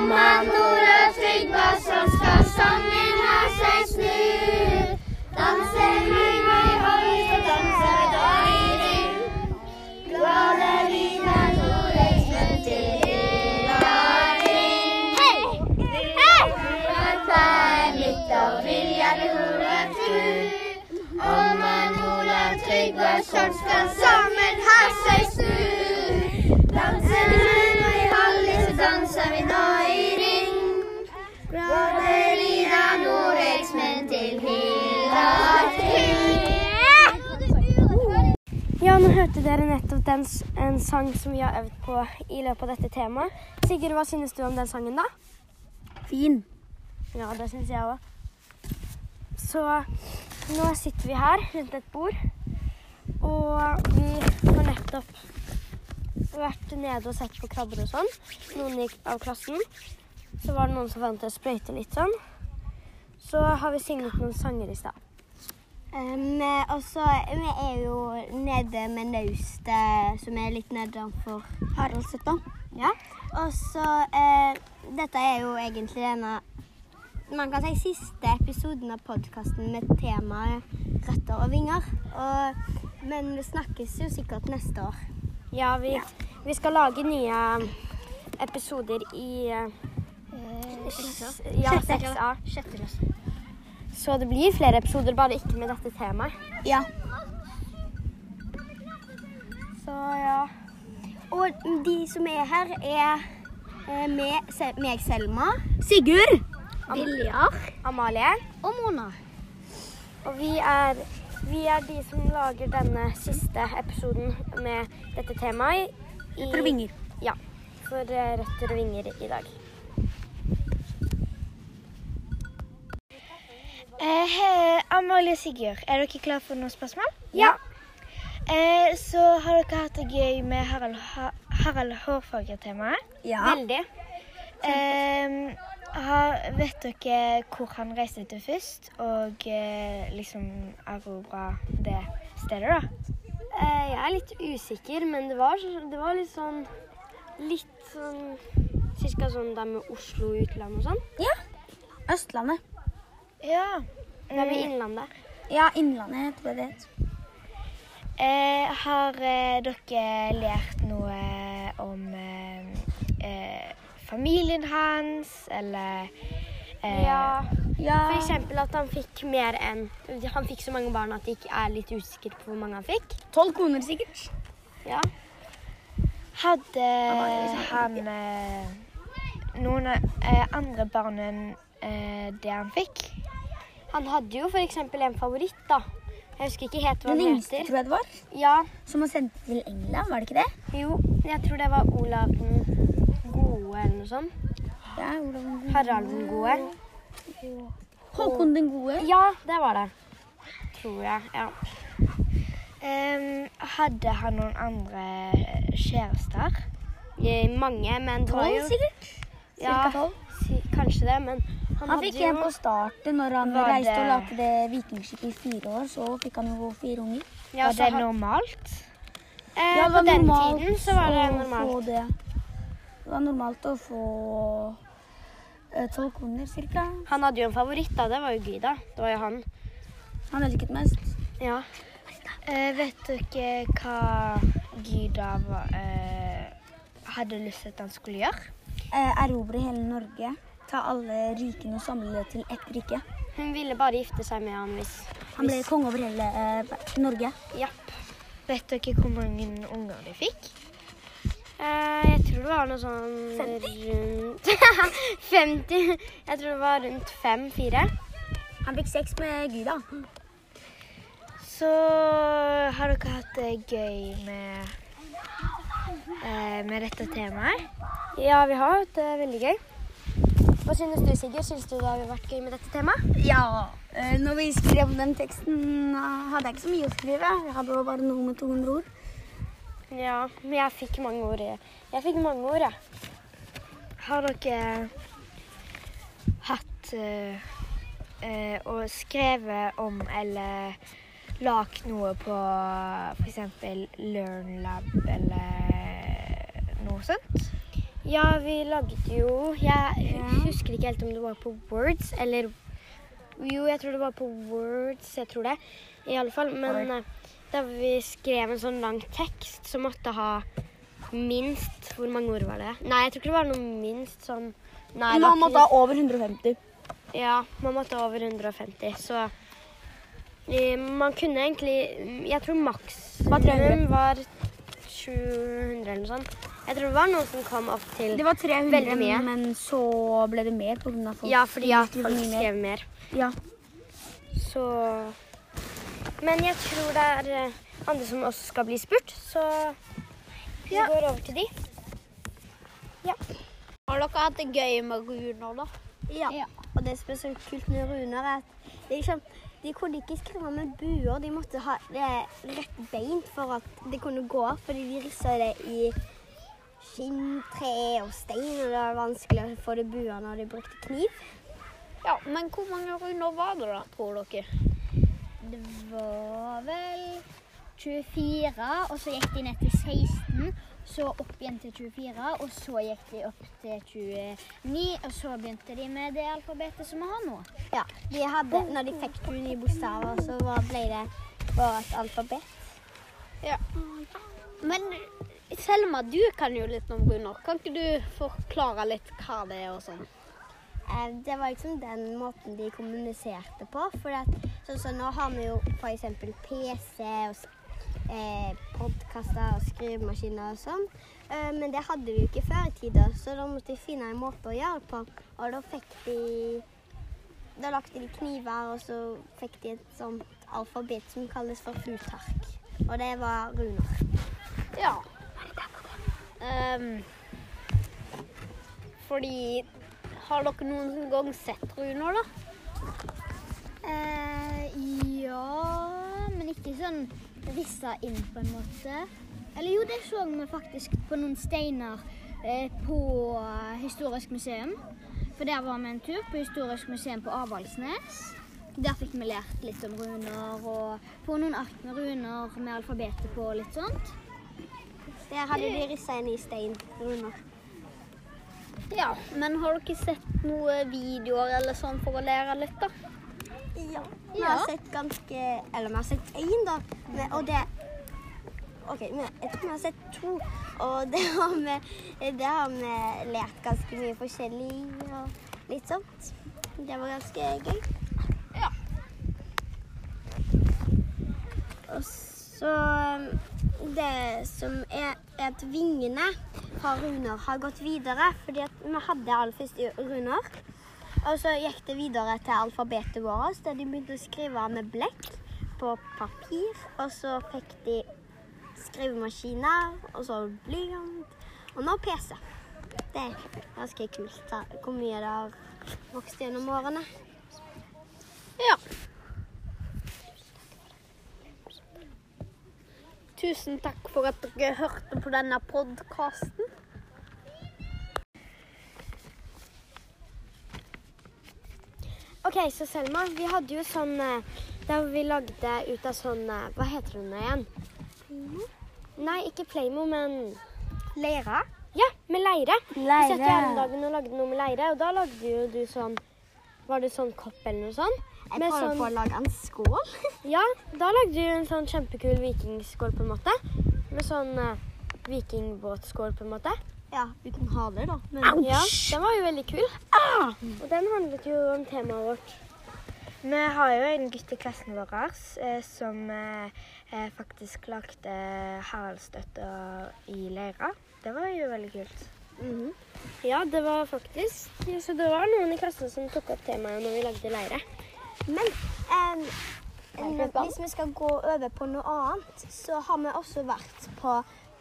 Mamma Nora Tryggvason skal sangen ha seg snu. Danser vi med så danser i ring. Glade lyder Norexmen til hylla kring. Hei! Hei! Mitt og vilja det Nora tru. Mamma Nora Tryggvason skal sammen ha seg snu. Ja, nå hørte dere nettopp den, en sang som vi har øvd på i løpet av dette temaet. Sigurd, hva synes du om den sangen, da? Fin. Ja, det syns jeg òg. Så nå sitter vi her rundt et bord, og vi har nettopp vært nede og sett på krabber og sånn. Noen gikk av klassen. Så var det noen som fant en sprøyte litt sånn. Så har vi synget noen sanger i stad. Um, og så Vi er jo nede med naustet som er litt nedenfor Haraldsletta. Ja. Og så uh, Dette er jo egentlig denne man kan si siste episoden av podkasten med temaet røtter og vinger. Og, men det snakkes jo sikkert neste år. Ja, vi, vi skal lage nye episoder i eh, s- ja, 6A. Sjette klasse. Så det blir flere episoder, bare ikke med dette temaet. Ja. Så ja. Og de som er her, er eh, med, meg, Selma. Sigurd. Viljar. Amalie. Og Mona. Og vi er, vi er de som lager denne siste episoden med dette temaet. i- Røtter og vinger. Ja. For eh, røtter og vinger i dag. Hei, Amalie og Sigurd, er dere klare for noen spørsmål? Ja. Eh, så har dere hatt det gøy med Harald, ha Harald Hårfagre-temaet. Ja. Veldig. Eh, har, vet dere hvor han reiste til først, og eh, liksom erobra det stedet, da? Eh, jeg er litt usikker, men det var, det var litt sånn Litt sånn Cirka sånn der med Oslo utland og sånn. Ja. Østlandet. Ja. Da er ved Innlandet. Ja, Innlandet heter det det. Eh, har eh, dere lært noe om eh, eh, familien hans, eller eh, Ja. Ja. For eksempel at han fikk mer enn Han fikk så mange barn at de er litt usikre på hvor mange han fikk. Tolv koner sikkert. Ja. Hadde han eh, noen eh, andre barn enn eh, det han fikk? Han hadde jo eksempel en favoritt, da. Jeg husker ikke helt hva Den han yngste, heter. tror jeg det var. Ja, Som var sendt til England, var det ikke det? jo. Jeg tror det var Olav den gode eller noe sånt. Ja, Olav den gode. Harald den gode. Håkon den gode. Ja, det var det. Tror jeg. Ja. Um, hadde han noen andre kjærester? Eh, Mange, men det var Tolv sikkert. Cirka tolv. Ja, kanskje det, men han, Han fikk en jo på starten når han Var reiste og det- lagde det vikingskipet i fire år. Så fikk han jo fire unger. ja, Var det han- normalt? Eh, Ja, det på var den tiden så var det normalt. Få det. det var normalt å få eh, tolv koner, cirka. Han hadde jo en favoritt, da. Det var jo Gyda. Det var jo han. Han elsket mest. Ja. Eh, vet dere hva Gyda var, eh, hadde lyst til at han skulle gjøre? Eh, erobre hele Norge. Ta alle rikene og samle det til ett rike. Hun ville bare gifte seg med han hvis Han ble konge over hele eh, Norge. Japp. Vet dere hvor mange unger de fikk? Eh, jeg tror det var noe sånn 50? rundt 50. Jeg tror det var rundt fem-fire. Han fikk sex med Gyda. Så har dere hatt det gøy med, eh, med dette temaet? Ja, vi har hatt det veldig gøy. Hva synes du, Sigurd? Synes du det har vært gøy med dette temaet? Ja. eh, når vi skrev den teksten, eh, hadde jeg ikke så mye å skrive. Jeg hadde bare noe med 200 ord. Ja, men jeg fikk mange ord. jeg. Fikk mange ord, jeg. Har dere hatt å uh, og skrevet om eller lagd noe på f.eks. LearnLab eller noe sånt? Ja, vi laget jo Jeg husker ikke helt om det var på Words eller Jo, jeg tror det var på Words. Jeg tror det. I alle fall. Men eh, da vi skrev en sånn lang tekst som måtte ha minst Hvor mange ord var det? Nei, jeg tror ikke det var noe minst sånn Nei, Man måtte ha over 150. Ja, man måtte ha over 150, så eh, man kunne egentlig Jeg tror Var 300. maksimum var 700 eller noe sånt. Jeg tror det var noen som kom opp til Det var 300, Veldig mye. men så ble det mer av folk. Ja, fordi ja, folk skrev mer. Ja. Så Men jeg tror det er eh, andre som også skal bli spurt, så vi går over til de. Har dere hatt det gøy med runer, da? Ja. Ja. Og det som er så kult med runer, er at det er liksom, de kunne ikke skrive med buer. De måtte ha det rett beint for at det kunne gå, fordi de rissa det i skinn, tre og stein, og det var vanskelig å få det bua når de brukte kniv. Ja, men hvor mange runder var det da, tror dere? Det var vel 24, og så gikk de ned til 16, så opp igjen til 24, og så gikk de opp til 29, og så begynte de med det alfabetet som vi har nå. Ja, de hadde, når de fikk 29 bokstaver, så ble det bare et alfabet. Men Selma, du kan jo litt om Gunnar. Kan ikke du forklare litt hva det er og sånn? Eh, Det var liksom den måten de kommuniserte på. For at, så, så nå har vi jo f.eks. PC og eh, podkaster og skrivemaskiner og sånn. Eh, men det hadde de jo ikke før i tida, så da måtte de finne en måte å gjøre det på. Og da fikk de Da lagde de kniver, og så fikk de et sånt alfabet som kalles for futark. Og det var runer. Ja. Ehm, fordi Har dere noen gang sett runer, da? Eh, ja, men ikke sånn rissa inn på en måte. Eller jo, det så vi faktisk på noen steiner eh, på Historisk museum. For der var vi en tur på Historisk museum på Avaldsnes. Der fikk vi lært litt om runer og få noen ark med runer med alfabetet på og litt sånt. Der hadde de rissa en i stein under. Ja. Men har dere sett noen videoer eller sånn for å lære litt, da? Ja. Vi har sett ganske Eller vi har sett én, da. Men, og det OK, men jeg tror vi har sett to. Og det har vi, det har vi lært ganske mye forskjellig og litt sånt. Det var ganske gøy. Ja. Og så Det som er, at vingene fra Runar har gått videre. Fordi vi hadde aller først Runar. Og så gikk det videre til alfabetet vårt, der de begynte å skrive med blekk på papir. Og så fikk de skrivemaskiner, og så blyant, og nå PC. Det er ganske kult hvor mye det har vokst gjennom årene. Ja. Tusen takk for at dere hørte på denne podkasten. OK, så Selma, vi hadde jo sånn eh, Der vi lagde ut av sånn eh, Hva heter hun igjen? igjen? Nei, ikke Playmo, men Leire. Ja, med leire. leire. Vi satt jo hele dagen og lagde noe med leire, og da lagde jo du sånn Var det sånn kopp eller noe sånt? Jeg prøver sånn- på å lage en skål. Ja, da lagde du en sånn kjempekul vikingskål på en måte. Med sånn uh, vikingbåtskål på en måte. Ja, uten haler, da. Men Ja, den var jo veldig kul. Og den handlet jo om temaet vårt. Vi har jo en gutt i klassen vår eh, som eh, eh, faktisk lagde Haraldsstøtter i leira. Det var jo veldig kult. Mhm. Ja, det var faktisk Så det var noen i klassen som tok opp temaet når vi lagde leire. Men um, hvis vi skal gå over på noe annet, så har vi også vært på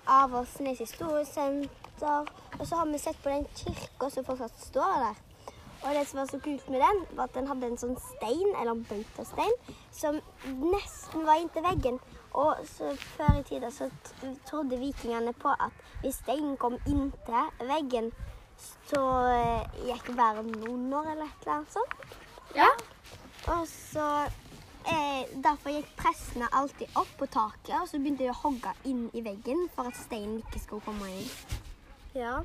Avaldsnes historiesenter. Og så har vi sett på den kirka som fortsatt står der. Og det som var så kult med den, var at den hadde en sånn stein, eller en bautastein, som nesten var inntil veggen. Og så før i tida så trodde vikingene på at hvis steinen kom inntil veggen, så eh, gikk verden under, eller et eller annet sånt. Ja. Og så eh, Derfor gikk prestene alltid opp på taket, og så begynte de å hogge inn i veggen for at steinen ikke skulle komme inn. Ja.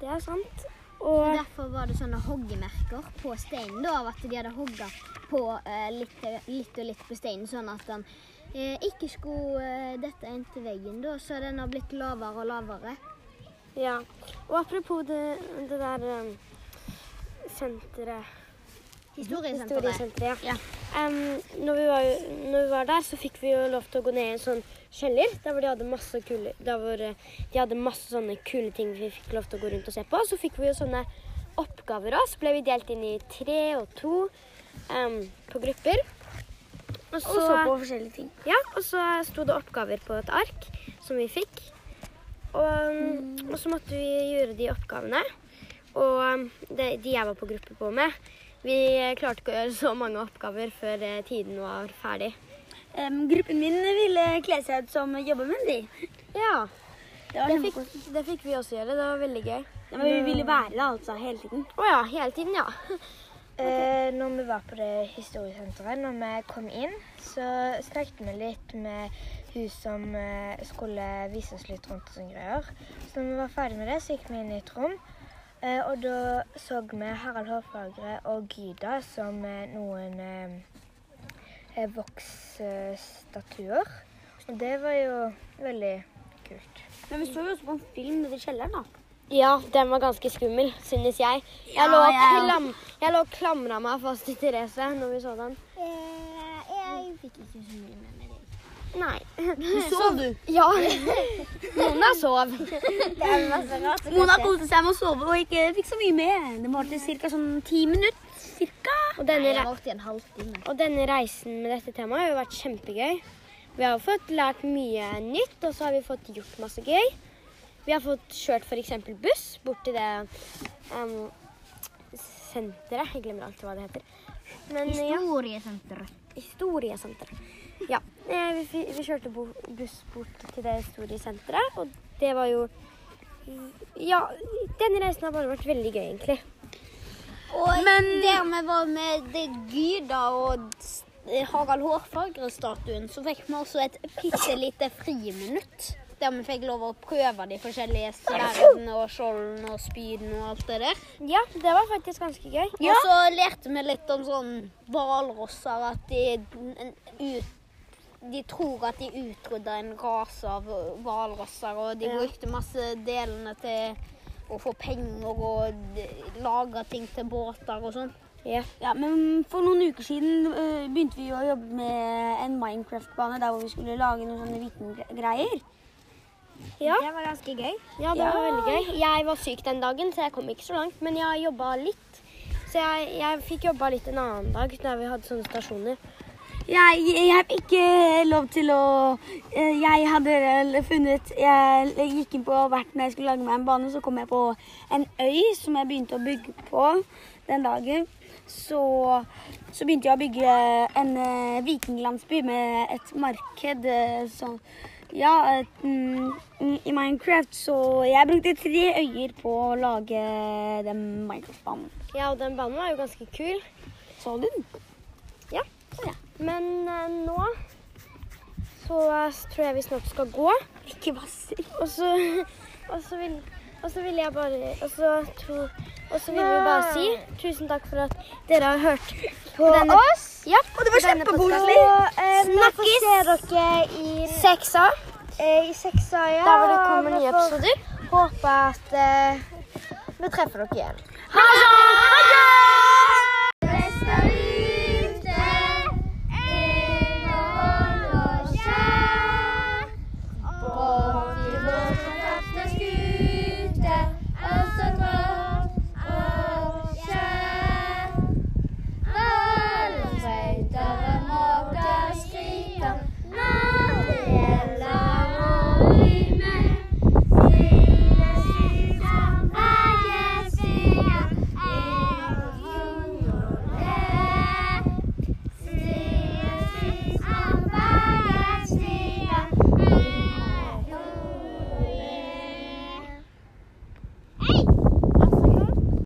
Det er sant. Så Og Derfor var det sånne hoggemerker på steinen da, av at de hadde hogga på eh, litt, litt og litt på steinen, sånn at den eh, ikke skulle eh, dette inn til veggen da, så den har blitt lavere og lavere. ja. Og apropos det, det der um, senteret Historiesenteret. Historiesenteret, ja. Um, når, vi var, når vi var der, så fikk vi jo lov til å gå ned i en sånn kjeller. Der hvor de hadde masse kule, der hvor eh, de hadde masse sånne kule ting vi fikk lov til å gå rundt og se på. Så fikk vi jo sånne oppgaver òg. Så ble vi delt inn i tre og to um, på grupper. Og Og så på forskjellige ting. ja, og så sto det oppgaver på et ark som vi fikk. Og, og så måtte vi gjøre de oppgavene. Og det, de, de jeg var på gruppe på med, vi klarte ikke å gjøre så mange oppgaver før eh, tiden var ferdig. Um, gruppen min ville kle seg ut som jobbemenn, de. Ja, Det det fikk, det fikk vi også gjøre. Det var veldig gøy. Ja, men vi ville være det altså hele tiden. Å ja, hele tiden, ja. Okay. når vi var på det historiesenteret, når vi kom inn, så snakket vi litt med hun som eh, skulle vise oss litt rundt og sånne greier. Så når vi var ferdig med det, så gikk vi inn i et rom. Eh, og da så vi Harald Hårfagre og Gyda som eh, noen eh, eh, voksstatuer. Og det var jo veldig kult. Men vi så jo også på en film nede i kjelleren, da. Ja, den var ganske skummel, synes jeg. Jeg lå og jeg- klam, jeg lå og klamra meg fast til Therese når vi så den. Eh, jeg fikk ikke så mye med meg Du Sov du? Ja. Mona sov. Mona koste seg med å sove og ikke fikk så mye med. Det varte ca. sånn ti minutter. Cirka. Og denne, Nei, og denne reisen med dette temaet har jo vært kjempegøy. Vi har fått lært mye nytt, og så har vi fått gjort masse gøy. Vi har fått kjørt f.eks. buss bort til det um, senteret. Jeg glemmer alltid hva det heter. Men ja, Historiesenteret. Ja, eh, vi, vi kjørte buss bort til det historiesenteret, og det var jo Ja, denne reisen har bare vært veldig gøy, egentlig. Og der vi var med det Gyda og Harald Hårfagre-statuen, så fikk vi også et bitte lite friminutt. Der vi fikk lov å prøve de forskjellige sverdene og skjoldene og spydene og alt det der. Ja, det var faktisk ganske gøy. Og så lærte vi litt om sånn hvalrosser, at de, ut, de tror at de utrydda en rase av hvalrosser, og de brukte masse delene til å få penger og lage ting til båter og sånn. Ja. Ja, men For noen uker siden uh, begynte vi å jobbe med en Minecraft-bane der hvor vi skulle lage noen sånne vikinggreier. Ja. Det var ganske gøy. Ja, det var veldig gøy. Jeg var syk den dagen, så jeg kom ikke så langt. Men jeg jobba litt. Så jeg, jeg fikk jobba litt en annen dag der vi hadde sånne stasjoner. Jeg, jeg ikke lov til å øh, Jeg hadde funnet Jeg gikk inn på hvert når jeg skulle lage meg en bane, så kom jeg på en øy som jeg begynte å bygge på den dagen. Så, så begynte jeg å bygge en øh, vikinglandsby med et marked sånn Ja, mm, i Minecraft. Så jeg brukte tre øyer på å lage den Minecraft-banen. Ja, og den banen var jo ganske kul. Så du den? Men eh, nå så eh, tror jeg vi snart skal gå. Ikke vasser. Og så, og så vil og så vil jeg bare Og så, tro, og så vil vi bare si tusen takk for at dere har hørt på denne, oss. Ja, Og det var kjempekoselig. snakkes Vi får se dere i, Seksa. eh, i seksa, ja. Der hvor det kommer nye episoder. Håper at eh, vi treffer dere igjen. Ha det!